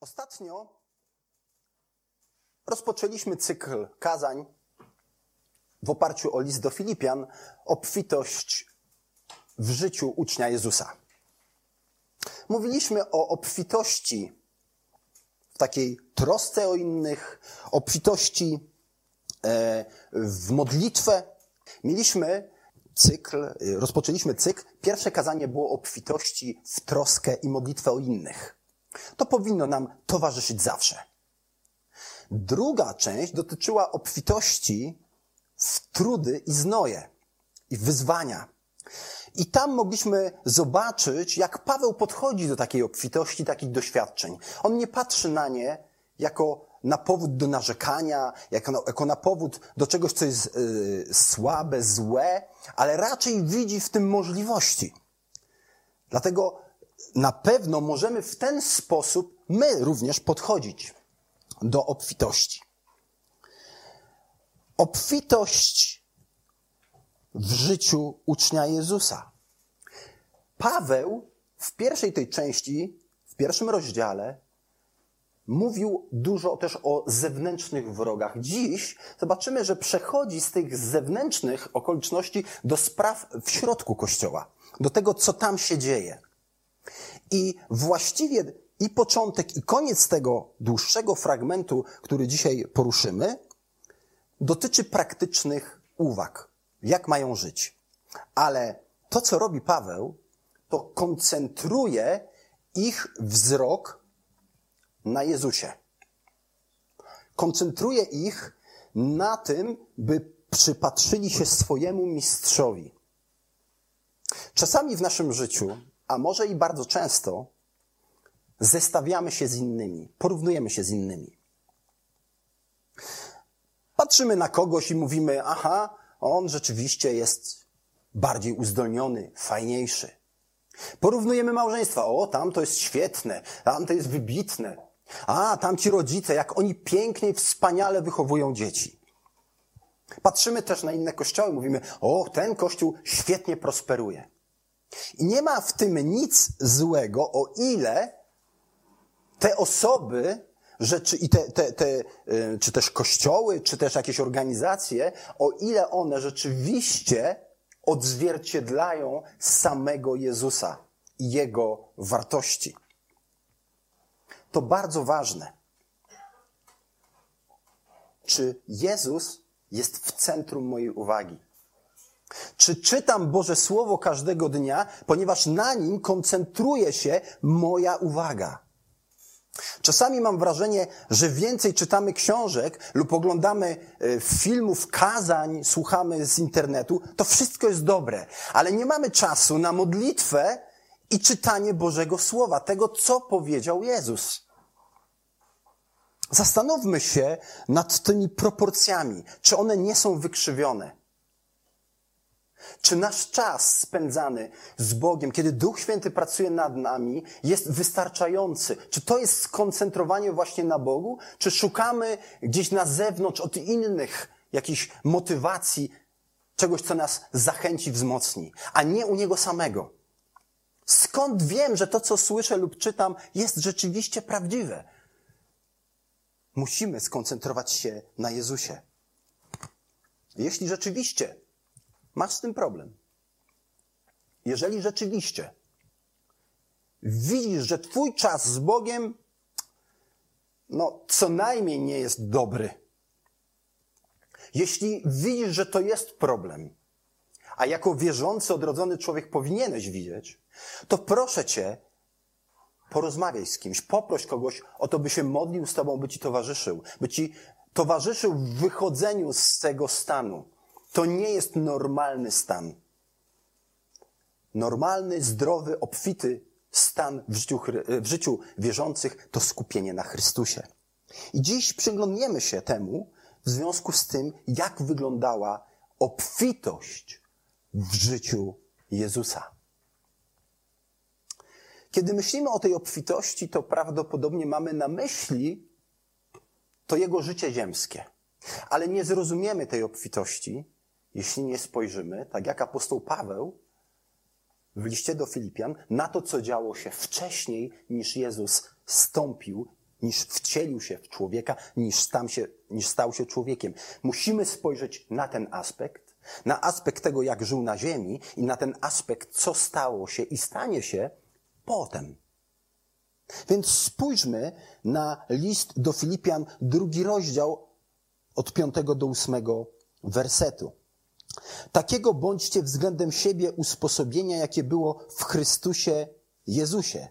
Ostatnio rozpoczęliśmy cykl kazań w oparciu o list do Filipian, obfitość w życiu ucznia Jezusa. Mówiliśmy o obfitości w takiej trosce o innych, obfitości e, w modlitwę. Mieliśmy cykl, rozpoczęliśmy cykl. Pierwsze kazanie było obfitości w troskę i modlitwę o innych. To powinno nam towarzyszyć zawsze. Druga część dotyczyła obfitości w trudy i znoje i wyzwania. I tam mogliśmy zobaczyć, jak Paweł podchodzi do takiej obfitości, takich doświadczeń. On nie patrzy na nie jako na powód do narzekania, jako na, jako na powód do czegoś, co jest yy, słabe, złe, ale raczej widzi w tym możliwości. Dlatego na pewno możemy w ten sposób my również podchodzić do obfitości. Obfitość w życiu ucznia Jezusa. Paweł w pierwszej tej części, w pierwszym rozdziale, mówił dużo też o zewnętrznych wrogach. Dziś zobaczymy, że przechodzi z tych zewnętrznych okoliczności do spraw w środku kościoła, do tego, co tam się dzieje. I właściwie i początek, i koniec tego dłuższego fragmentu, który dzisiaj poruszymy, dotyczy praktycznych uwag, jak mają żyć. Ale to, co robi Paweł, to koncentruje ich wzrok na Jezusie. Koncentruje ich na tym, by przypatrzyli się swojemu mistrzowi. Czasami w naszym życiu a może i bardzo często, zestawiamy się z innymi, porównujemy się z innymi. Patrzymy na kogoś i mówimy, aha, on rzeczywiście jest bardziej uzdolniony, fajniejszy. Porównujemy małżeństwa. O, tam to jest świetne, tam to jest wybitne. A, tam ci rodzice, jak oni pięknie, wspaniale wychowują dzieci. Patrzymy też na inne kościoły, mówimy, o, ten kościół świetnie prosperuje. I nie ma w tym nic złego, o ile te osoby, że, czy, i te, te, te, y, czy też kościoły, czy też jakieś organizacje, o ile one rzeczywiście odzwierciedlają samego Jezusa i Jego wartości. To bardzo ważne. Czy Jezus jest w centrum mojej uwagi? Czy czytam Boże Słowo każdego dnia, ponieważ na nim koncentruje się moja uwaga? Czasami mam wrażenie, że więcej czytamy książek lub oglądamy e, filmów, kazań, słuchamy z internetu. To wszystko jest dobre, ale nie mamy czasu na modlitwę i czytanie Bożego Słowa, tego, co powiedział Jezus. Zastanówmy się nad tymi proporcjami, czy one nie są wykrzywione. Czy nasz czas spędzany z Bogiem, kiedy Duch Święty pracuje nad nami, jest wystarczający? Czy to jest skoncentrowanie właśnie na Bogu? Czy szukamy gdzieś na zewnątrz od innych jakichś motywacji, czegoś, co nas zachęci, wzmocni, a nie u Niego samego? Skąd wiem, że to, co słyszę lub czytam, jest rzeczywiście prawdziwe? Musimy skoncentrować się na Jezusie. Jeśli rzeczywiście Masz z tym problem. Jeżeli rzeczywiście widzisz, że Twój czas z Bogiem, no, co najmniej nie jest dobry. Jeśli widzisz, że to jest problem, a jako wierzący, odrodzony człowiek powinieneś widzieć, to proszę Cię, porozmawiaj z kimś, poproś kogoś o to, by się modlił z Tobą, by Ci towarzyszył, by Ci towarzyszył w wychodzeniu z tego stanu. To nie jest normalny stan. Normalny, zdrowy, obfity stan w życiu, w życiu wierzących to skupienie na Chrystusie. I dziś przyglądniemy się temu w związku z tym, jak wyglądała obfitość w życiu Jezusa. Kiedy myślimy o tej obfitości, to prawdopodobnie mamy na myśli to jego życie ziemskie. Ale nie zrozumiemy tej obfitości, jeśli nie spojrzymy, tak jak apostoł Paweł w liście do Filipian, na to, co działo się wcześniej, niż Jezus stąpił niż wcielił się w człowieka, niż stał się, niż stał się człowiekiem. Musimy spojrzeć na ten aspekt, na aspekt tego, jak żył na ziemi i na ten aspekt, co stało się i stanie się potem. Więc spójrzmy na list do Filipian, drugi rozdział od piątego do ósmego wersetu. Takiego bądźcie względem siebie usposobienia, jakie było w Chrystusie Jezusie,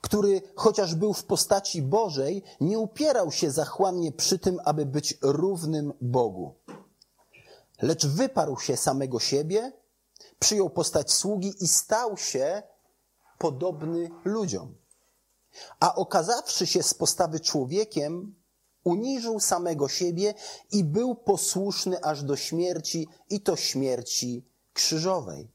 który chociaż był w postaci Bożej, nie upierał się zachłannie przy tym, aby być równym Bogu. Lecz wyparł się samego siebie, przyjął postać sługi i stał się podobny ludziom. A okazawszy się z postawy człowiekiem, uniżył samego siebie i był posłuszny aż do śmierci, i to śmierci krzyżowej.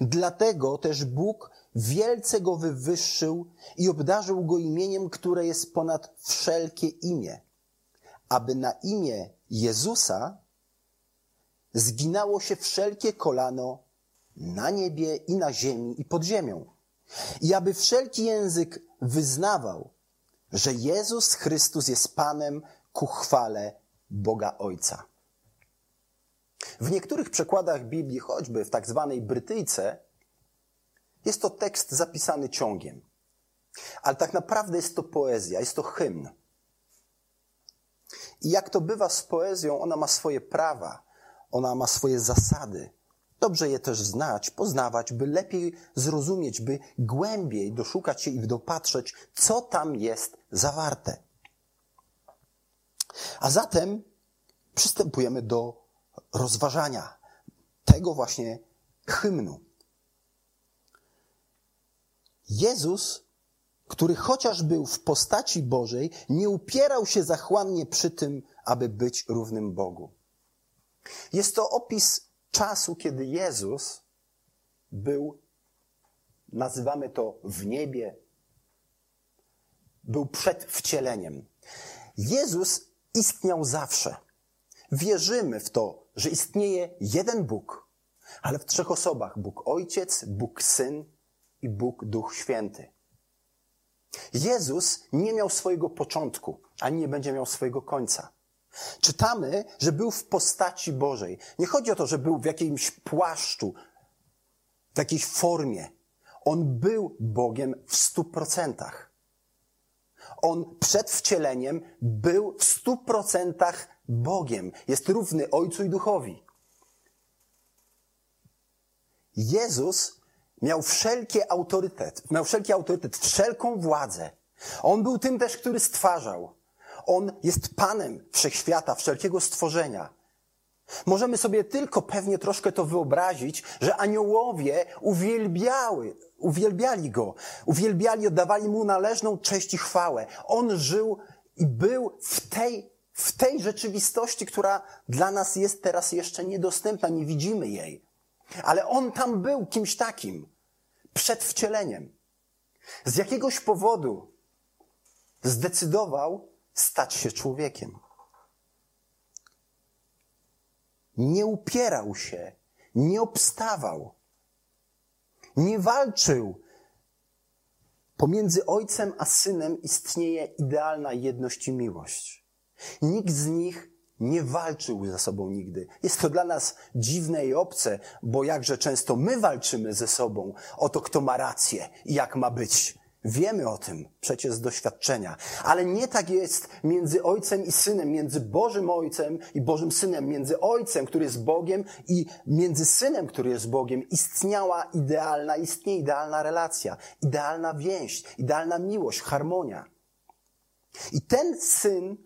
Dlatego też Bóg wielce go wywyższył i obdarzył go imieniem, które jest ponad wszelkie imię, aby na imię Jezusa zginało się wszelkie kolano na niebie i na ziemi i pod ziemią. I aby wszelki język wyznawał, że Jezus Chrystus jest Panem ku chwale Boga Ojca. W niektórych przekładach Biblii, choćby w tak zwanej Brytyjce, jest to tekst zapisany ciągiem. Ale tak naprawdę jest to poezja, jest to hymn. I jak to bywa z poezją, ona ma swoje prawa, ona ma swoje zasady. Dobrze je też znać, poznawać, by lepiej zrozumieć, by głębiej doszukać się i dopatrzeć, co tam jest zawarte. A zatem przystępujemy do rozważania tego właśnie hymnu. Jezus, który chociaż był w postaci Bożej, nie upierał się zachłannie przy tym, aby być równym Bogu. Jest to opis czasu, kiedy Jezus był, nazywamy to w niebie, był przed wcieleniem. Jezus istniał zawsze. Wierzymy w to, że istnieje jeden Bóg, ale w trzech osobach: Bóg Ojciec, Bóg Syn i Bóg Duch Święty. Jezus nie miał swojego początku, ani nie będzie miał swojego końca. Czytamy, że był w postaci Bożej. Nie chodzi o to, że był w jakimś płaszczu, w jakiejś formie. On był Bogiem w stu procentach. On przed wcieleniem był w stu procentach Bogiem. Jest równy Ojcu i Duchowi. Jezus miał wszelki autorytet, miał wszelki autorytet, wszelką władzę. On był tym też, który stwarzał. On jest Panem wszechświata, wszelkiego stworzenia. Możemy sobie tylko pewnie troszkę to wyobrazić, że aniołowie uwielbiały, uwielbiali go, uwielbiali, oddawali mu należną cześć i chwałę. On żył i był w tej, w tej rzeczywistości, która dla nas jest teraz jeszcze niedostępna, nie widzimy jej. Ale on tam był kimś takim, przed wcieleniem. Z jakiegoś powodu zdecydował, stać się człowiekiem. Nie upierał się, nie obstawał, nie walczył. Pomiędzy ojcem a synem istnieje idealna jedność i miłość. Nikt z nich nie walczył ze sobą nigdy. Jest to dla nas dziwne i obce, bo jakże często my walczymy ze sobą o to, kto ma rację i jak ma być. Wiemy o tym przecież z doświadczenia, ale nie tak jest między Ojcem i Synem, między Bożym Ojcem i Bożym Synem, między Ojcem, który jest Bogiem i między Synem, który jest Bogiem. Istniała idealna, istnieje idealna relacja, idealna więź, idealna miłość, harmonia. I ten Syn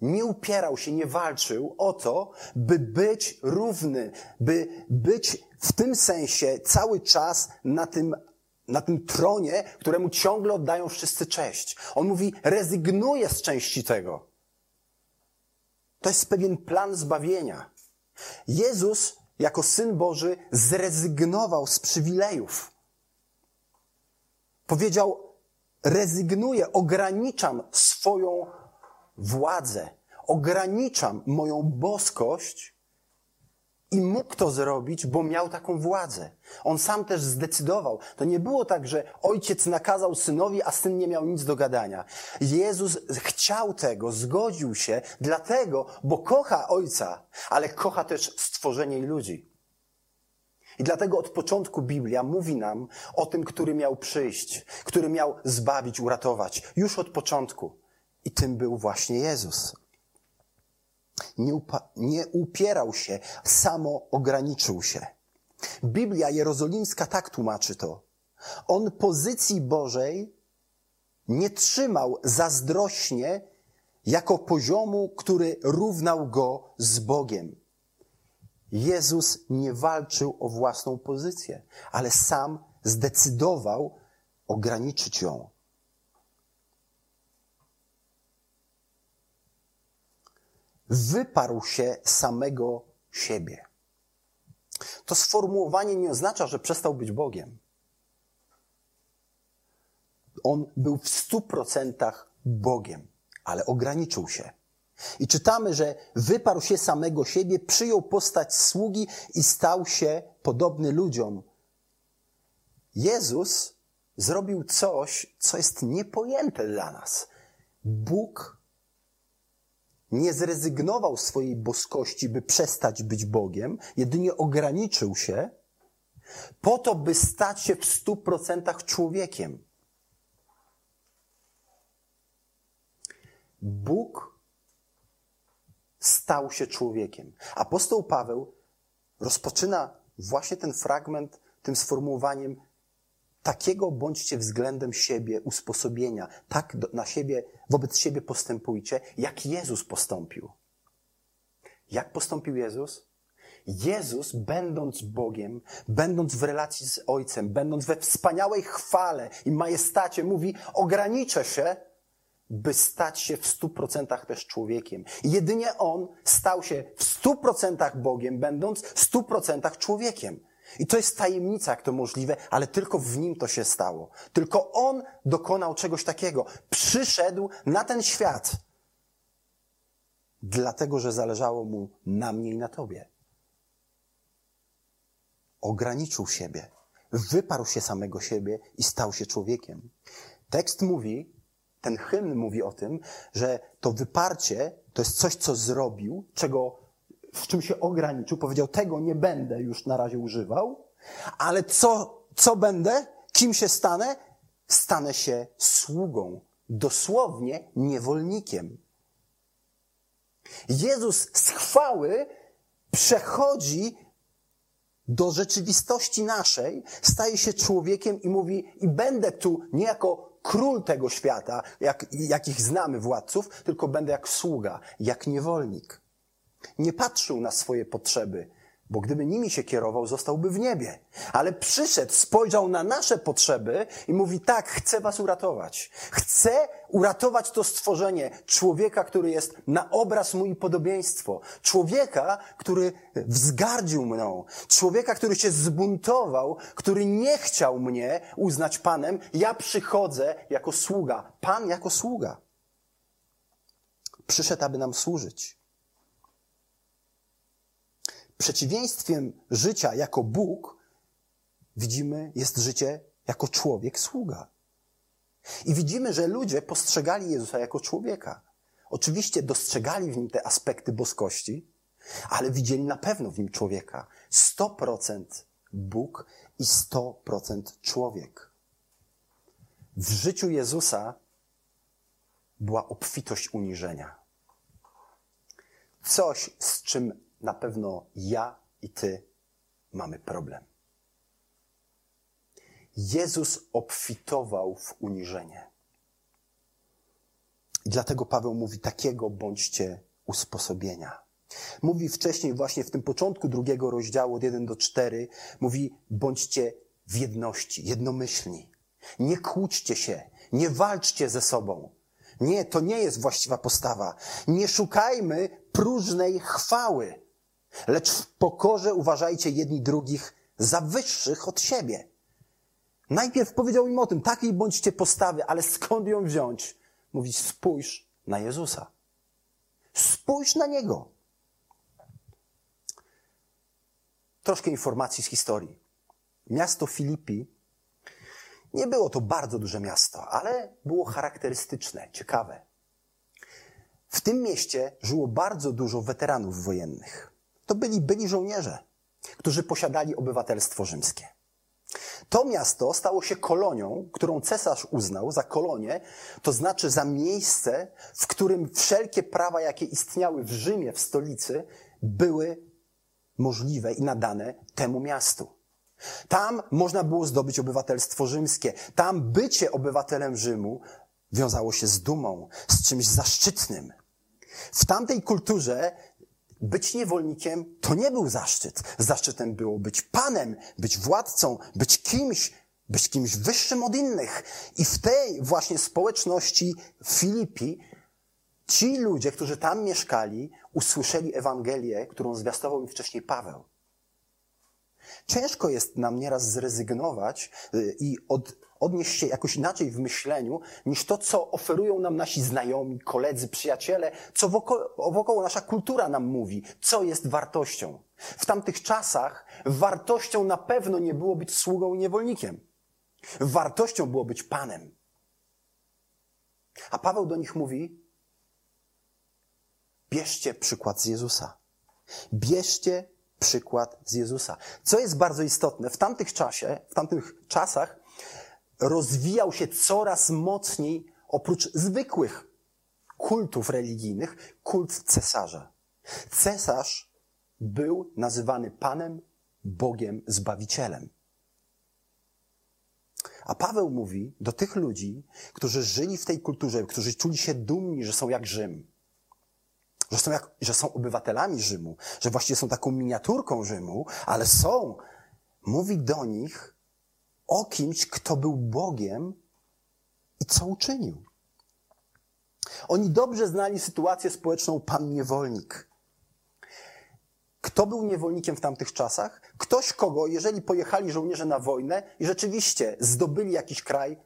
nie upierał się, nie walczył o to, by być równy, by być w tym sensie cały czas na tym na tym tronie, któremu ciągle oddają wszyscy cześć. On mówi, rezygnuje z części tego. To jest pewien plan zbawienia. Jezus, jako syn Boży, zrezygnował z przywilejów. Powiedział, rezygnuję, ograniczam swoją władzę, ograniczam moją boskość I mógł to zrobić, bo miał taką władzę. On sam też zdecydował. To nie było tak, że ojciec nakazał synowi, a syn nie miał nic do gadania. Jezus chciał tego, zgodził się, dlatego, bo kocha ojca, ale kocha też stworzenie i ludzi. I dlatego od początku Biblia mówi nam o tym, który miał przyjść, który miał zbawić, uratować. Już od początku. I tym był właśnie Jezus. Nie, nie upierał się, samo ograniczył się. Biblia jerozolimska tak tłumaczy to. On pozycji Bożej nie trzymał zazdrośnie jako poziomu, który równał go z Bogiem. Jezus nie walczył o własną pozycję, ale sam zdecydował ograniczyć ją. Wyparł się samego siebie. To sformułowanie nie oznacza, że przestał być Bogiem. On był w stu procentach Bogiem, ale ograniczył się. I czytamy, że wyparł się samego siebie, przyjął postać sługi i stał się podobny ludziom. Jezus zrobił coś, co jest niepojęte dla nas. Bóg nie zrezygnował swojej boskości, by przestać być Bogiem, jedynie ograniczył się po to, by stać się w stu procentach człowiekiem. Bóg stał się człowiekiem. Apostoł Paweł rozpoczyna właśnie ten fragment tym sformułowaniem takiego bądźcie względem siebie usposobienia, tak na siebie, wobec siebie postępujcie, jak Jezus postąpił. Jak postąpił Jezus? Jezus, będąc Bogiem, będąc w relacji z Ojcem, będąc we wspaniałej chwale i majestacie, mówi: ograniczę się, by stać się w stu procentach też człowiekiem. I jedynie On stał się w stu procentach Bogiem, będąc w stu procentach człowiekiem. I to jest tajemnica, jak to możliwe, ale tylko w Nim to się stało. Tylko On dokonał czegoś takiego. Przyszedł na ten świat, dlatego że zależało Mu na mnie i na Tobie. Ograniczył siebie, wyparł się samego siebie i stał się człowiekiem. Tekst mówi, ten hymn mówi o tym, że to wyparcie to jest coś, co zrobił, czego, w czym się ograniczył. Powiedział, tego nie będę już na razie używał, ale co, co będę? Kim się stanę? Stanę się sługą, dosłownie niewolnikiem. Jezus z chwały przechodzi do rzeczywistości naszej, staje się człowiekiem i mówi, i będę tu nie jako król tego świata, jak, jakich znamy władców, tylko będę jak sługa, jak niewolnik. Nie patrzył na swoje potrzeby, bo gdyby nimi się kierował, zostałby w niebie. Ale przyszedł, spojrzał na nasze potrzeby i mówi: Tak, chcę was uratować. Chcę uratować to stworzenie człowieka, który jest na obraz mój podobieństwo. Człowieka, który wzgardził mną. Człowieka, który się zbuntował, który nie chciał mnie uznać Panem. Ja przychodzę jako sługa. Pan jako sługa. Przyszedł, aby nam służyć. Przeciwieństwem życia jako Bóg, widzimy, jest życie jako człowiek, sługa. I widzimy, że ludzie postrzegali Jezusa jako człowieka. Oczywiście dostrzegali w nim te aspekty boskości, ale widzieli na pewno w nim człowieka. 100% Bóg i 100% człowiek. W życiu Jezusa była obfitość uniżenia. Coś, z czym na pewno ja i ty mamy problem. Jezus obfitował w uniżenie. I dlatego Paweł mówi: takiego bądźcie usposobienia. Mówi wcześniej, właśnie w tym początku drugiego rozdziału, od 1 do 4, mówi: bądźcie w jedności, jednomyślni. Nie kłóćcie się, nie walczcie ze sobą. Nie, to nie jest właściwa postawa. Nie szukajmy próżnej chwały lecz w pokorze uważajcie jedni drugich za wyższych od siebie. Najpierw powiedział im o tym, takiej bądźcie postawy, ale skąd ją wziąć? Mówić, spójrz na Jezusa. Spójrz na Niego. troszkę informacji z historii. Miasto Filipi nie było to bardzo duże miasto, ale było charakterystyczne, ciekawe. W tym mieście żyło bardzo dużo weteranów wojennych. To byli byli żołnierze, którzy posiadali obywatelstwo rzymskie. To miasto stało się kolonią, którą cesarz uznał za kolonię, to znaczy za miejsce, w którym wszelkie prawa, jakie istniały w Rzymie, w stolicy, były możliwe i nadane temu miastu. Tam można było zdobyć obywatelstwo rzymskie. Tam bycie obywatelem Rzymu wiązało się z dumą, z czymś zaszczytnym. W tamtej kulturze być niewolnikiem to nie był zaszczyt. Zaszczytem było być panem, być władcą, być kimś, być kimś wyższym od innych. I w tej właśnie społeczności Filipi ci ludzie, którzy tam mieszkali, usłyszeli Ewangelię, którą zwiastował im wcześniej Paweł. Ciężko jest nam nieraz zrezygnować y, i od, odnieść się jakoś inaczej w myśleniu, niż to, co oferują nam nasi znajomi, koledzy, przyjaciele, co wokoło, wokoło nasza kultura nam mówi, co jest wartością. W tamtych czasach wartością na pewno nie było być sługą i niewolnikiem. Wartością było być panem. A Paweł do nich mówi: bierzcie przykład z Jezusa. Bierzcie przykład z Jezusa. Co jest bardzo istotne, w tamtych czasie, w tamtych czasach rozwijał się coraz mocniej oprócz zwykłych kultów religijnych, kult cesarza. Cesarz był nazywany Panem, Bogiem, Zbawicielem. A Paweł mówi do tych ludzi, którzy żyli w tej kulturze, którzy czuli się dumni, że są jak Rzym, że są, jak, że są obywatelami Rzymu, że właściwie są taką miniaturką Rzymu, ale są. Mówi do nich o kimś, kto był Bogiem i co uczynił. Oni dobrze znali sytuację społeczną pan niewolnik. Kto był niewolnikiem w tamtych czasach? Ktoś, kogo, jeżeli pojechali żołnierze na wojnę i rzeczywiście zdobyli jakiś kraj,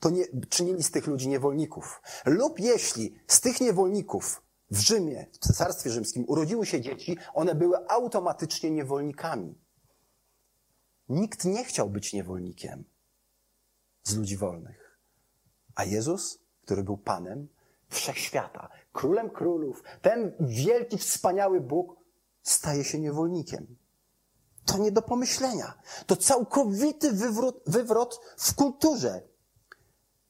to nie, czynili z tych ludzi niewolników. Lub jeśli z tych niewolników w Rzymie, w Cesarstwie Rzymskim urodziły się dzieci, one były automatycznie niewolnikami. Nikt nie chciał być niewolnikiem z ludzi wolnych. A Jezus, który był Panem wszechświata, królem królów, ten wielki, wspaniały Bóg, staje się niewolnikiem. To nie do pomyślenia. To całkowity wywrot w kulturze.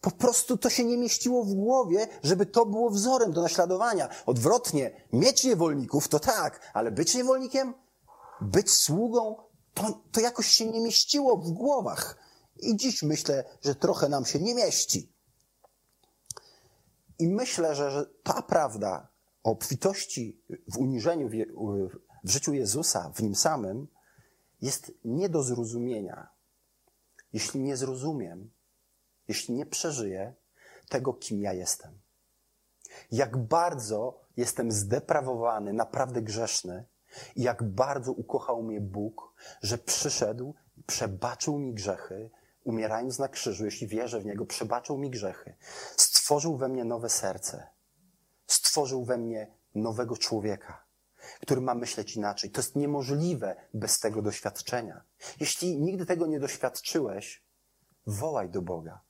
Po prostu to się nie mieściło w głowie, żeby to było wzorem do naśladowania. Odwrotnie, mieć niewolników to tak, ale być niewolnikiem, być sługą, to, to jakoś się nie mieściło w głowach. I dziś myślę, że trochę nam się nie mieści. I myślę, że, że ta prawda o obfitości w uniżeniu w, w życiu Jezusa, w nim samym, jest nie do zrozumienia. Jeśli nie zrozumiem, jeśli nie przeżyję tego, kim ja jestem. Jak bardzo jestem zdeprawowany, naprawdę grzeszny i jak bardzo ukochał mnie Bóg, że przyszedł, przebaczył mi grzechy, umierając na krzyżu, jeśli wierzę w Niego, przebaczył mi grzechy, stworzył we mnie nowe serce, stworzył we mnie nowego człowieka, który ma myśleć inaczej. To jest niemożliwe bez tego doświadczenia. Jeśli nigdy tego nie doświadczyłeś, wołaj do Boga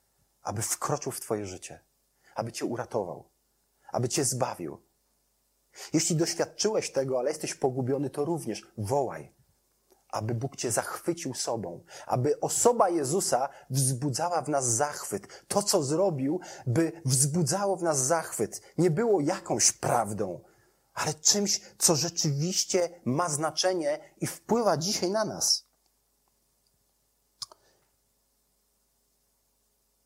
aby wkroczył w Twoje życie, aby Cię uratował, aby Cię zbawił. Jeśli doświadczyłeś tego, ale jesteś pogubiony, to również wołaj, aby Bóg Cię zachwycił sobą, aby osoba Jezusa wzbudzała w nas zachwyt. To, co zrobił, by wzbudzało w nas zachwyt, nie było jakąś prawdą, ale czymś, co rzeczywiście ma znaczenie i wpływa dzisiaj na nas.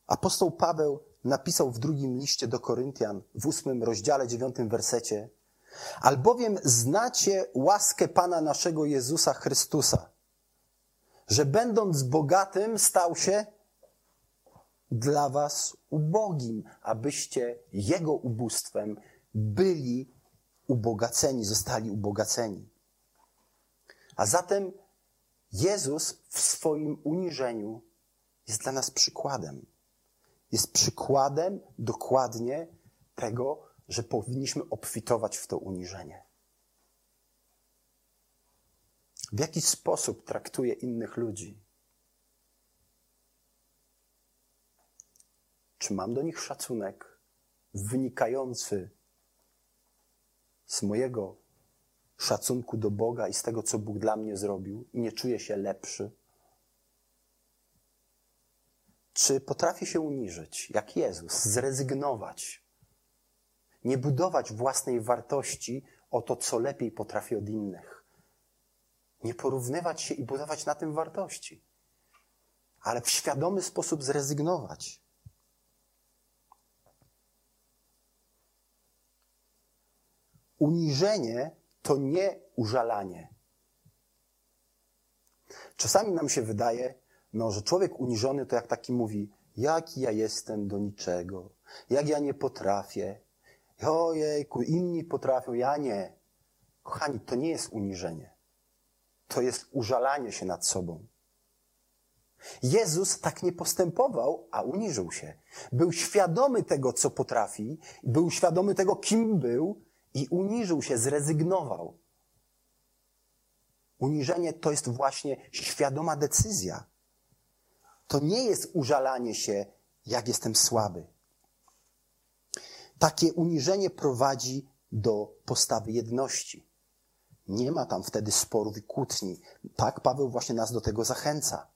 Apostoł Paweł napisał w drugim liście do Koryntian, w ósmym rozdziale, dziewiątym wersecie, albowiem znacie łaskę Pana naszego Jezusa Chrystusa, że będąc bogatym stał się dla was ubogim, abyście Jego ubóstwem byli ubogaceni, zostali ubogaceni. A zatem Jezus w swoim uniżeniu jest dla nas przykładem jest przykładem dokładnie tego, że powinniśmy obfitować w to uniżenie. w jaki sposób traktuję innych ludzi? Czy mam do nich szacunek wynikający z mojego szacunku do Boga i z tego, co Bóg dla mnie zrobił, i nie czuję się lepszy? Czy potrafię się uniżyć, jak Jezus, zrezygnować, nie budować własnej wartości o to, co lepiej potrafię od innych? Nie porównywać się i budować na tym wartości, ale w świadomy sposób zrezygnować. Uniżenie to nie użalanie. Czasami nam się wydaje, no, że człowiek uniżony to jak taki mówi, jaki ja jestem do niczego, jak ja nie potrafię, ojejku, inni potrafią, ja nie. Kochani, to nie jest uniżenie. To jest użalanie się nad sobą. Jezus tak nie postępował, a uniżył się. Był świadomy tego, co potrafi, był świadomy tego, kim był i uniżył się, zrezygnował. Uniżenie to jest właśnie świadoma decyzja. To nie jest użalanie się, jak jestem słaby. Takie uniżenie prowadzi do postawy jedności. Nie ma tam wtedy sporów i kłótni. Tak Paweł właśnie nas do tego zachęca.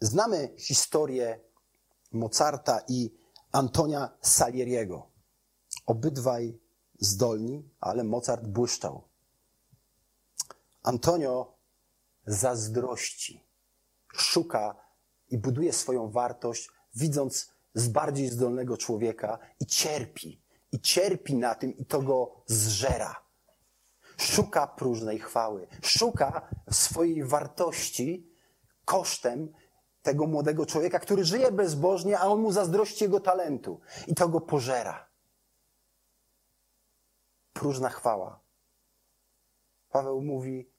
Znamy historię Mozarta i Antonia Salieriego. Obydwaj zdolni, ale Mozart błyszczał. Antonio zazdrości, szuka i buduje swoją wartość, widząc z bardziej zdolnego człowieka i cierpi. I cierpi na tym i to go zżera. Szuka próżnej chwały, szuka swojej wartości kosztem tego młodego człowieka, który żyje bezbożnie, a on mu zazdrości jego talentu i to go pożera. Próżna chwała. Paweł mówi: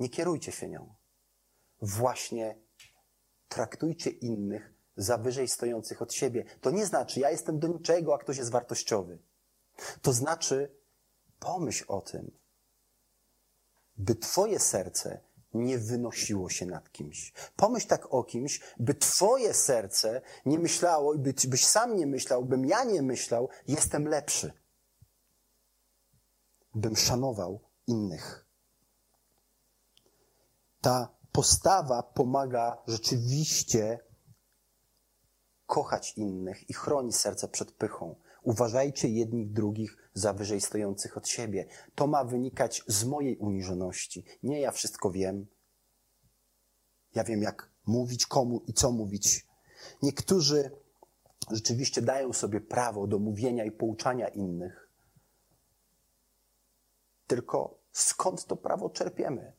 Nie kierujcie się nią. Właśnie traktujcie innych za wyżej stojących od siebie. To nie znaczy, ja jestem do niczego, a ktoś jest wartościowy. To znaczy, pomyśl o tym, by Twoje serce nie wynosiło się nad kimś. Pomyśl tak o kimś, by twoje serce nie myślało, by, byś sam nie myślał, bym ja nie myślał, jestem lepszy. Bym szanował innych. Ta postawa pomaga rzeczywiście kochać innych i chroni serce przed pychą. Uważajcie jednych drugich za wyżej stojących od siebie. To ma wynikać z mojej uniżoności. Nie ja wszystko wiem. Ja wiem, jak mówić komu i co mówić. Niektórzy rzeczywiście dają sobie prawo do mówienia i pouczania innych. Tylko skąd to prawo czerpiemy?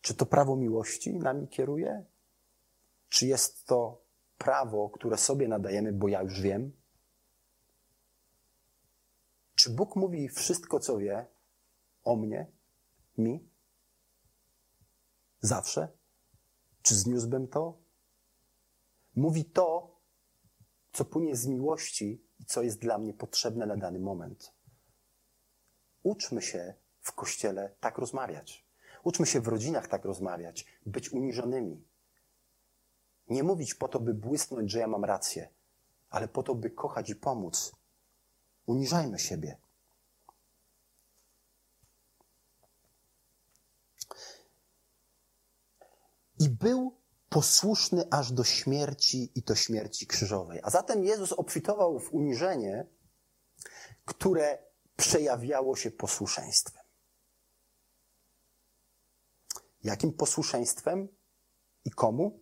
Czy to prawo miłości nami kieruje? Czy jest to prawo, które sobie nadajemy, bo ja już wiem? Czy Bóg mówi wszystko, co wie o mnie, mi? Zawsze? Czy zniósłbym to? Mówi to, co płynie z miłości i co jest dla mnie potrzebne na dany moment. Uczmy się w kościele tak rozmawiać. Uczmy się w rodzinach tak rozmawiać, być uniżonymi. Nie mówić po to, by błysnąć, że ja mam rację, ale po to, by kochać i pomóc. Uniżajmy siebie. I był posłuszny aż do śmierci i to śmierci krzyżowej. A zatem Jezus obfitował w uniżenie, które przejawiało się posłuszeństwem. Jakim posłuszeństwem i komu?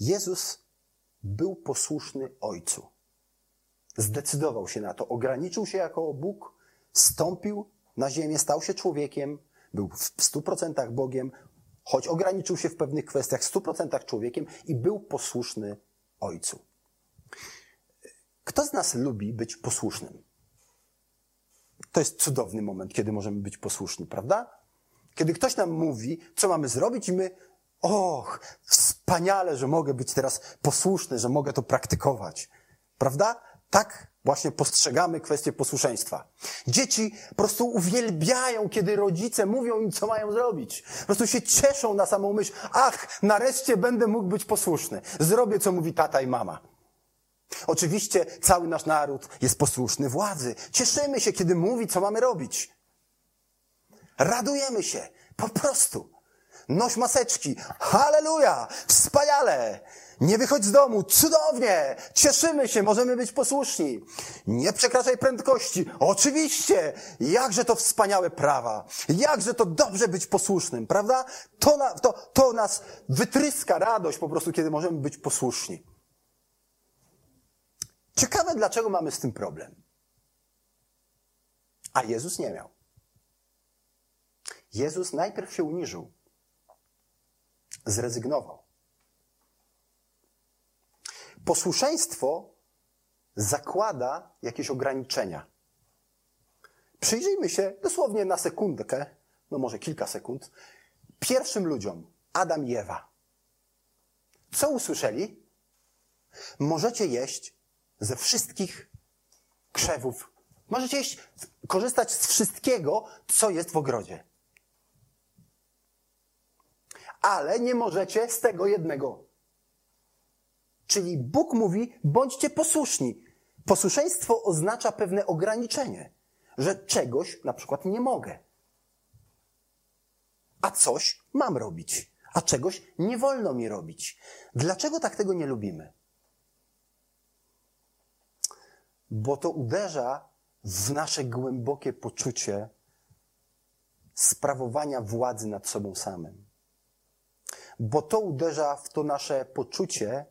Jezus był posłuszny Ojcu. Zdecydował się na to, ograniczył się jako Bóg, stąpił na ziemię, stał się człowiekiem, był w stu procentach Bogiem, choć ograniczył się w pewnych kwestiach w stu procentach człowiekiem i był posłuszny Ojcu. Kto z nas lubi być posłusznym? To jest cudowny moment, kiedy możemy być posłuszni, prawda? Kiedy ktoś nam mówi, co mamy zrobić, i my, och, wspaniale, że mogę być teraz posłuszny, że mogę to praktykować. Prawda? Tak właśnie postrzegamy kwestię posłuszeństwa. Dzieci po prostu uwielbiają, kiedy rodzice mówią im, co mają zrobić. Po prostu się cieszą na samą myśl, ach, nareszcie będę mógł być posłuszny. Zrobię, co mówi tata i mama. Oczywiście cały nasz naród jest posłuszny władzy. Cieszymy się, kiedy mówi, co mamy robić. Radujemy się. Po prostu. Noś maseczki. Halleluja! Wspaniale! Nie wychodź z domu. Cudownie! Cieszymy się, możemy być posłuszni. Nie przekraczaj prędkości. Oczywiście! Jakże to wspaniałe prawa. Jakże to dobrze być posłusznym, prawda? To, na, to, to nas wytryska radość po prostu, kiedy możemy być posłuszni. Ciekawe, dlaczego mamy z tym problem. A Jezus nie miał. Jezus najpierw się uniżył, zrezygnował. Posłuszeństwo zakłada jakieś ograniczenia. Przyjrzyjmy się dosłownie na sekundkę, no może kilka sekund, pierwszym ludziom, Adam i Ewa. Co usłyszeli? Możecie jeść ze wszystkich krzewów. Możecie jeść, korzystać z wszystkiego, co jest w ogrodzie. Ale nie możecie z tego jednego. Czyli Bóg mówi, bądźcie posłuszni. Posłuszeństwo oznacza pewne ograniczenie, że czegoś na przykład nie mogę. A coś mam robić, a czegoś nie wolno mi robić. Dlaczego tak tego nie lubimy? bo to uderza w nasze głębokie poczucie sprawowania władzy nad sobą samym. Bo to uderza w to nasze poczucie,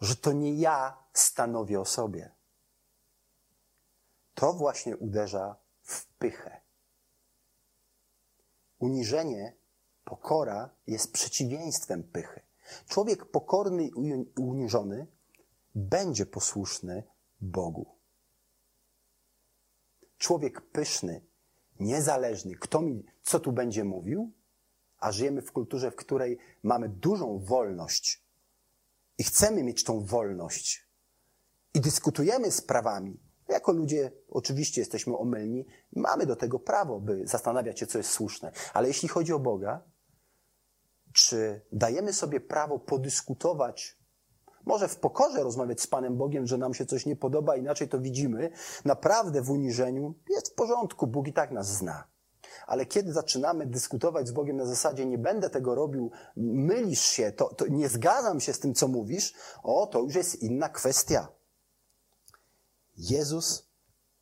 że to nie ja stanowię o sobie. To właśnie uderza w pychę. Uniżenie, pokora jest przeciwieństwem pychy. Człowiek pokorny i uniżony będzie posłuszny Bogu. Człowiek pyszny, niezależny, kto mi co tu będzie mówił, a żyjemy w kulturze, w której mamy dużą wolność i chcemy mieć tą wolność i dyskutujemy sprawami. Jako ludzie oczywiście jesteśmy omylni mamy do tego prawo, by zastanawiać się, co jest słuszne. Ale jeśli chodzi o Boga, czy dajemy sobie prawo podyskutować może w pokorze rozmawiać z Panem Bogiem, że nam się coś nie podoba, inaczej to widzimy. Naprawdę w uniżeniu jest w porządku, Bóg i tak nas zna. Ale kiedy zaczynamy dyskutować z Bogiem na zasadzie, nie będę tego robił, mylisz się, to, to nie zgadzam się z tym, co mówisz, o, to już jest inna kwestia. Jezus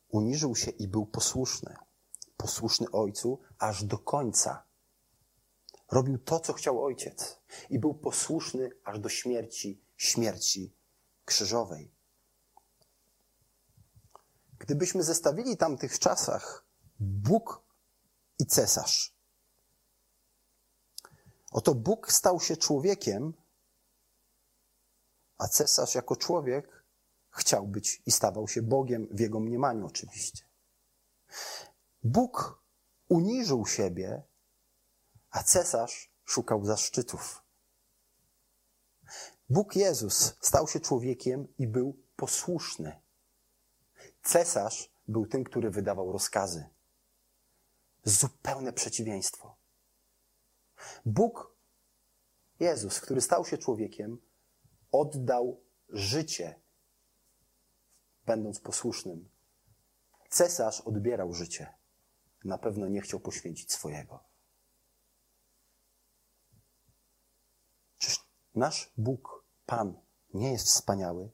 uniżył się i był posłuszny. Posłuszny Ojcu aż do końca. Robił to, co chciał Ojciec i był posłuszny aż do śmierci śmierci krzyżowej. Gdybyśmy zestawili tamtych czasach Bóg i cesarz, oto Bóg stał się człowiekiem, a cesarz jako człowiek chciał być i stawał się Bogiem w jego mniemaniu oczywiście. Bóg uniżył siebie, a cesarz szukał zaszczytów. Bóg Jezus stał się człowiekiem i był posłuszny. Cesarz był tym, który wydawał rozkazy. Zupełne przeciwieństwo. Bóg Jezus, który stał się człowiekiem, oddał życie, będąc posłusznym. Cesarz odbierał życie. Na pewno nie chciał poświęcić swojego. Czyż nasz Bóg Pan nie jest wspaniały?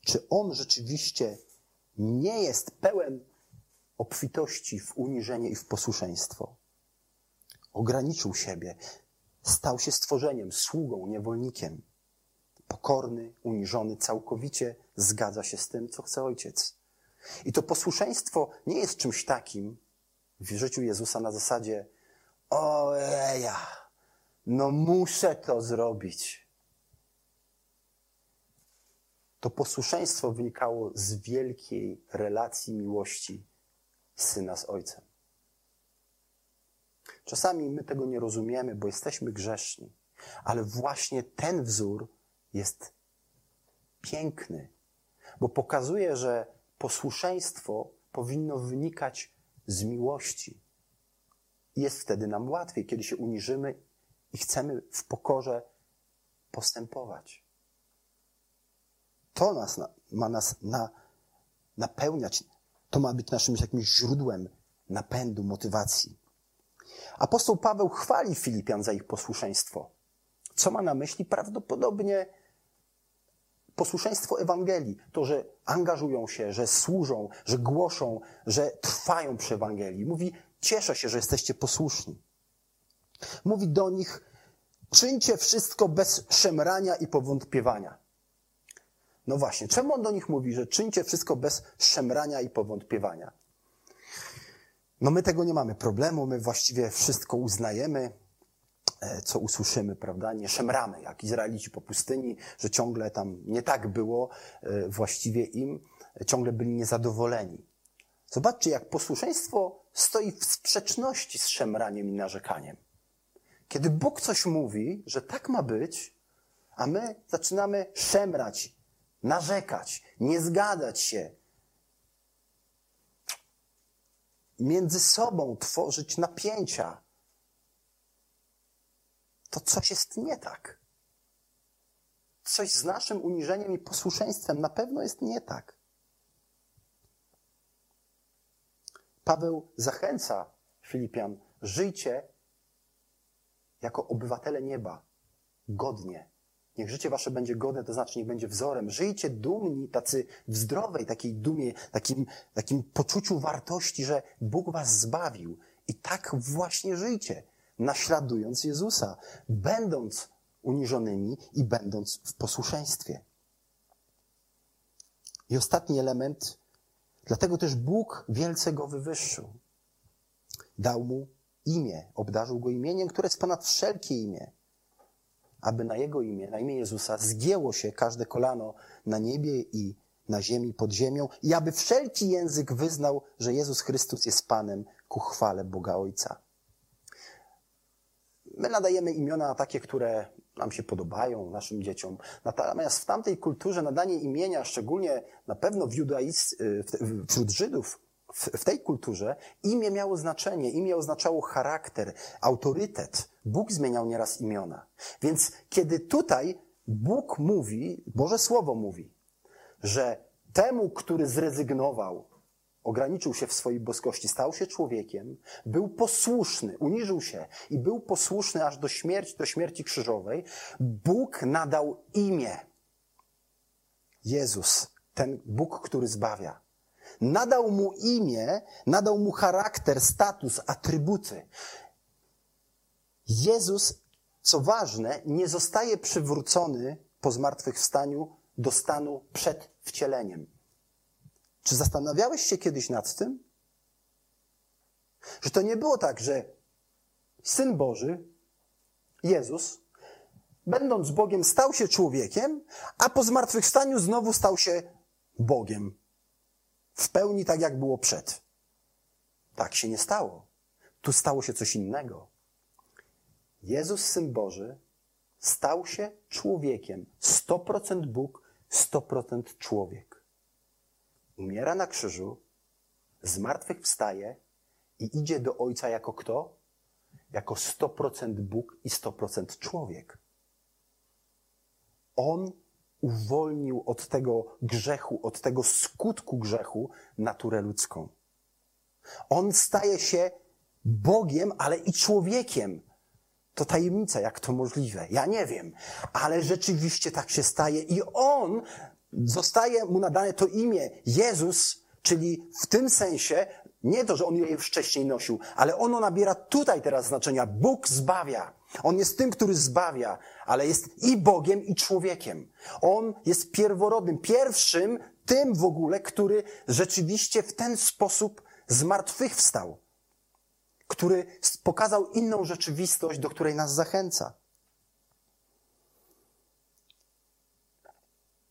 Czy On rzeczywiście nie jest pełen obfitości w uniżenie i w posłuszeństwo? Ograniczył siebie, stał się stworzeniem, sługą, niewolnikiem. Pokorny, uniżony, całkowicie zgadza się z tym, co chce Ojciec. I to posłuszeństwo nie jest czymś takim w życiu Jezusa na zasadzie, ojeja, no muszę to zrobić. To posłuszeństwo wynikało z wielkiej relacji miłości syna z ojcem. Czasami my tego nie rozumiemy, bo jesteśmy grzeszni, ale właśnie ten wzór jest piękny, bo pokazuje, że posłuszeństwo powinno wynikać z miłości. Jest wtedy nam łatwiej, kiedy się uniżymy i chcemy w pokorze postępować. To nas, ma nas na, napełniać, to ma być naszym jakimś źródłem napędu, motywacji. Apostoł Paweł chwali Filipian za ich posłuszeństwo. Co ma na myśli? Prawdopodobnie posłuszeństwo Ewangelii. To, że angażują się, że służą, że głoszą, że trwają przy Ewangelii. Mówi, cieszę się, że jesteście posłuszni. Mówi do nich, czyńcie wszystko bez szemrania i powątpiewania. No właśnie, czemu on do nich mówi, że czyńcie wszystko bez szemrania i powątpiewania? No my tego nie mamy problemu, my właściwie wszystko uznajemy, e, co usłyszymy, prawda? Nie szemramy, jak Izraelici po pustyni, że ciągle tam nie tak było e, właściwie im, ciągle byli niezadowoleni. Zobaczcie, jak posłuszeństwo stoi w sprzeczności z szemraniem i narzekaniem. Kiedy Bóg coś mówi, że tak ma być, a my zaczynamy szemrać, narzekać, nie zgadzać się, między sobą tworzyć napięcia, to coś jest nie tak. Coś z naszym uniżeniem i posłuszeństwem na pewno jest nie tak. Paweł zachęca Filipian, żyjcie jako obywatele nieba, godnie. Niech życie wasze będzie godne, to znaczy niech będzie wzorem. Żyjcie dumni, tacy w zdrowej takiej dumie, takim, takim poczuciu wartości, że Bóg was zbawił. I tak właśnie żyjcie, naśladując Jezusa, będąc uniżonymi i będąc w posłuszeństwie. I ostatni element, dlatego też Bóg wielce go wywyższył. Dał mu imię, obdarzył go imieniem, które jest ponad wszelkie imię aby na Jego imię, na imię Jezusa, zgięło się każde kolano na niebie i na ziemi, pod ziemią, i aby wszelki język wyznał, że Jezus Chrystus jest Panem ku chwale Boga Ojca. My nadajemy imiona takie, które nam się podobają, naszym dzieciom. Natomiast w tamtej kulturze nadanie imienia, szczególnie na pewno w judaizm, wśród Żydów, w, tej kulturze imię miało znaczenie, imię oznaczało charakter, autorytet. Bóg zmieniał nieraz imiona. Więc kiedy tutaj Bóg mówi, Boże Słowo mówi, że temu, który zrezygnował, ograniczył się w swojej boskości, stał się człowiekiem, był posłuszny, uniżył się i był posłuszny aż do śmierci, do śmierci krzyżowej, Bóg nadał imię. Jezus, ten Bóg, który zbawia. Nadał mu imię, nadał mu charakter, status, atrybuty. Jezus, co ważne, nie zostaje przywrócony po zmartwychwstaniu do stanu przed wcieleniem. Czy zastanawiałeś się kiedyś nad tym? Że to nie było tak, że Syn Boży, Jezus, będąc Bogiem, stał się człowiekiem, a po zmartwychwstaniu znowu stał się Bogiem w pełni tak, jak było przed. Tak się nie stało. Tu stało się coś innego. Jezus, Syn Boży, stał się człowiekiem. 100% Bóg, 100% człowiek. Umiera na krzyżu, zmartwychwstaje i idzie do Ojca jako kto? Jako 100% Bóg i 100% człowiek. On uwolnił od tego grzechu, od tego skutku grzechu naturę ludzką. On staje się Bogiem, ale i człowiekiem. To tajemnica, jak to możliwe. Ja nie wiem, ale rzeczywiście tak się staje i on zostaje mu nadane to imię Jezus, czyli w tym sensie nie to, że on je wcześniej nosił, ale ono nabiera tutaj teraz znaczenia. Bóg zbawia. On jest tym, który zbawia, ale jest i Bogiem, i człowiekiem. On jest pierworodnym, pierwszym tym w ogóle, który rzeczywiście w ten sposób zmartwychwstał, który pokazał inną rzeczywistość, do której nas zachęca.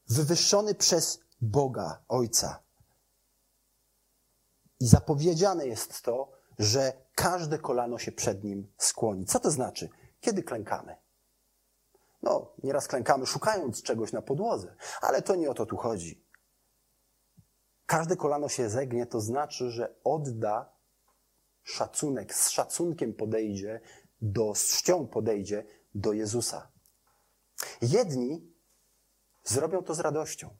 Wywyższony przez Boga, Ojca. I zapowiedziane jest to, że każde kolano się przed nim skłoni. Co to znaczy? Kiedy klękamy? No, nieraz klękamy szukając czegoś na podłodze, ale to nie o to tu chodzi. każde kolano się zegnie, to znaczy, że odda szacunek, z szacunkiem podejdzie, do, z czcią podejdzie do Jezusa. Jedni zrobią to z radością,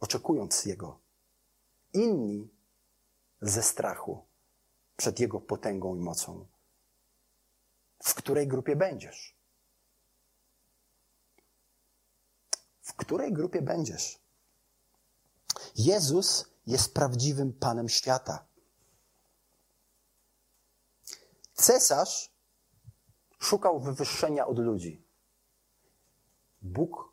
oczekując Jego. Inni ze strachu przed Jego potęgą i mocą. W której grupie będziesz? W której grupie będziesz? Jezus jest prawdziwym Panem świata. Cesarz szukał wywyższenia od ludzi. Bóg,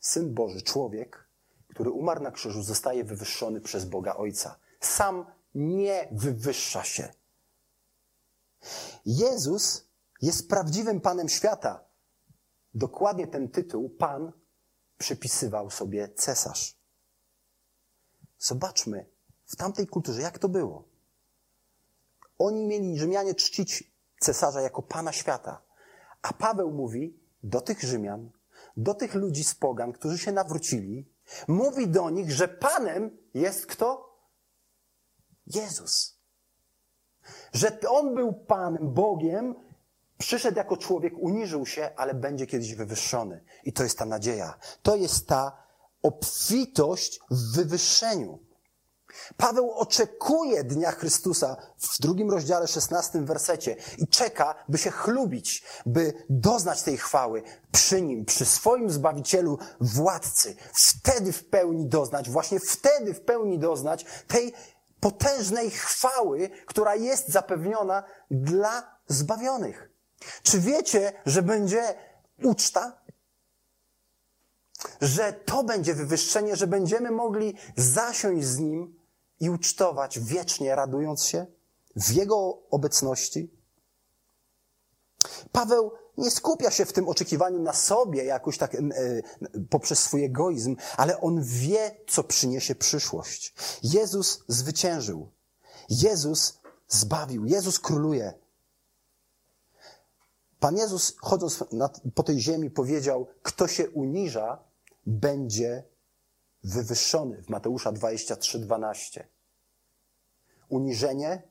Syn Boży, człowiek, który umarł na krzyżu, zostaje wywyższony przez Boga Ojca. Sam nie wywyższa się. Jezus jest prawdziwym Panem świata. Dokładnie ten tytuł Pan przypisywał sobie cesarz. Zobaczmy w tamtej kulturze, jak to było. Oni mieli Rzymianie czcić cesarza jako pana świata. A Paweł mówi do tych Rzymian, do tych ludzi z pogan, którzy się nawrócili, mówi do nich, że panem jest kto? Jezus. Że on był panem, Bogiem, przyszedł jako człowiek, uniżył się, ale będzie kiedyś wywyższony. I to jest ta nadzieja. To jest ta obfitość w wywyższeniu. Paweł oczekuje dnia Chrystusa w drugim rozdziale, szesnastym wersecie i czeka, by się chlubić, by doznać tej chwały przy nim, przy swoim Zbawicielu, władcy. Wtedy w pełni doznać, właśnie wtedy w pełni doznać tej potężnej chwały, która jest zapewniona dla zbawionych. Czy wiecie, że będzie uczta? Że to będzie wywyższenie, że będziemy mogli zasiąść z Nim i ucztować wiecznie, radując się w Jego obecności? Paweł nie skupia się w tym oczekiwaniu na sobie jakoś tak e, poprzez swój egoizm, ale on wie, co przyniesie przyszłość. Jezus zwyciężył. Jezus zbawił. Jezus króluje. Pan Jezus, chodząc po tej ziemi, powiedział: Kto się uniża, będzie wywyższony w Mateusza 23:12. Uniżenie,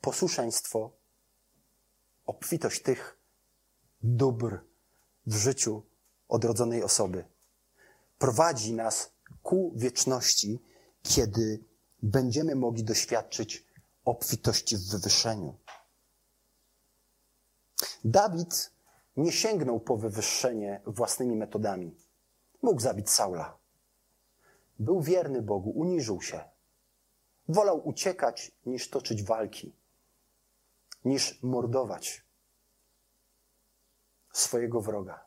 posłuszeństwo, obfitość tych dóbr w życiu odrodzonej osoby prowadzi nas ku wieczności, kiedy będziemy mogli doświadczyć obfitości w wywyższeniu. Dawid nie sięgnął po wywyższenie własnymi metodami. Mógł zabić Saula. Był wierny Bogu, uniżył się. Wolał uciekać niż toczyć walki, niż mordować swojego wroga.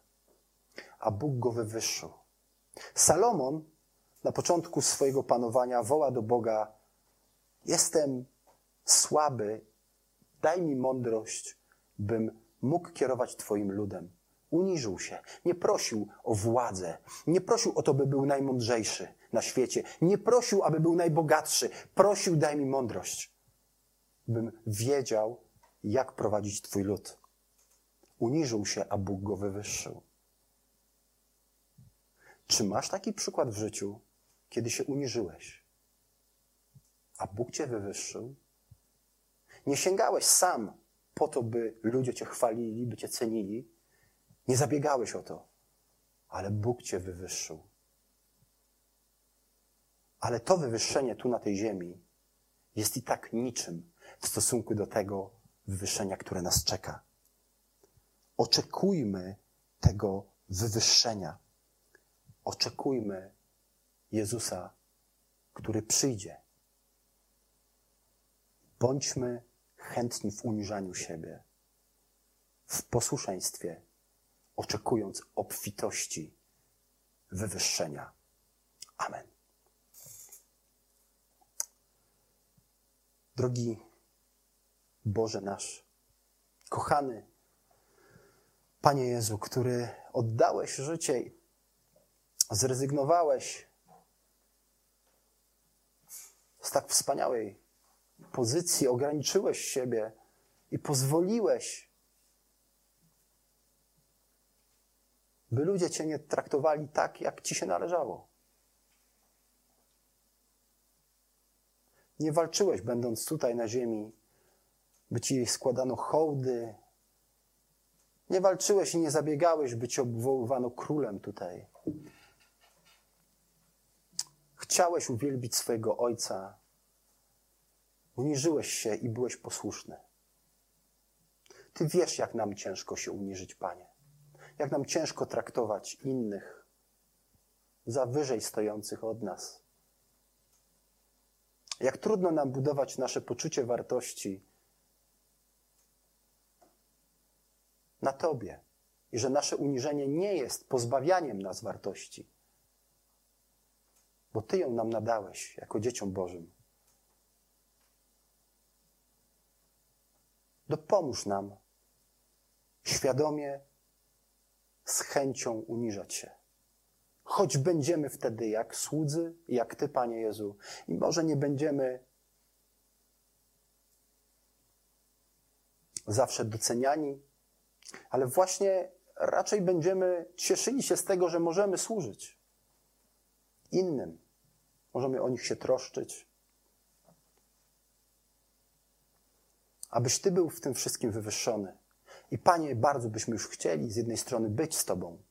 A Bóg go wywyższył. Salomon na początku swojego panowania woła do Boga: Jestem słaby, daj mi mądrość, bym mógł kierować Twoim ludem. Uniżył się, nie prosił o władzę, nie prosił o to, by był najmądrzejszy na świecie, nie prosił, aby był najbogatszy, prosił, daj mi mądrość, bym wiedział, jak prowadzić Twój lud. Uniżył się, a Bóg go wywyższył. Czy masz taki przykład w życiu, kiedy się uniżyłeś, a Bóg Cię wywyższył? Nie sięgałeś sam po to, by ludzie Cię chwalili, by Cię cenili, nie zabiegałeś o to, ale Bóg cię wywyższył. Ale to wywyższenie tu na tej ziemi jest i tak niczym w stosunku do tego wywyższenia, które nas czeka. Oczekujmy tego wywyższenia. Oczekujmy Jezusa, który przyjdzie. Bądźmy chętni w uniżaniu siebie, w posłuszeństwie oczekując obfitości wywyższenia. Amen. Drogi Boże nasz, kochany Panie Jezu, który oddałeś życie, zrezygnowałeś z tak wspaniałej pozycji, ograniczyłeś siebie i pozwoliłeś by ludzie Cię nie traktowali tak, jak Ci się należało. Nie walczyłeś, będąc tutaj na ziemi, by ci składano hołdy. Nie walczyłeś i nie zabiegałeś, by ci obwoływano królem tutaj. Chciałeś uwielbić swojego ojca. Uniżyłeś się i byłeś posłuszny. Ty wiesz, jak nam ciężko się uniżyć, Panie. Jak nam ciężko traktować innych za wyżej stojących od nas. Jak trudno nam budować nasze poczucie wartości na Tobie i że nasze uniżenie nie jest pozbawianiem nas wartości, bo Ty ją nam nadałeś jako dzieciom Bożym. Dopomóż nam świadomie, z chęcią uniżać się. Choć będziemy wtedy jak słudzy, jak Ty, Panie Jezu, i może nie będziemy zawsze doceniani, ale właśnie raczej będziemy cieszyli się z tego, że możemy służyć innym. Możemy o nich się troszczyć. Abyś Ty był w tym wszystkim wywyższony. I Panie, bardzo byśmy już chcieli z jednej strony być z Tobą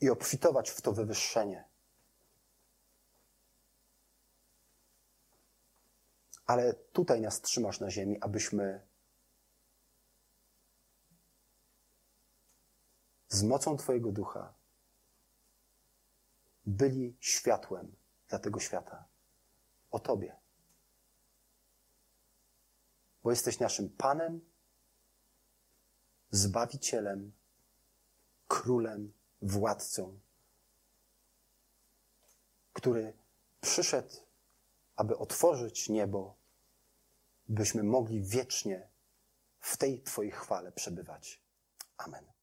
i obfitować w to wywyższenie. Ale tutaj nas trzymasz na ziemi, abyśmy z mocą Twojego ducha byli światłem dla tego świata. O Tobie. Bo jesteś naszym Panem, Zbawicielem, Królem, Władcą, który przyszedł, aby otworzyć niebo, byśmy mogli wiecznie w tej Twojej chwale przebywać. Amen.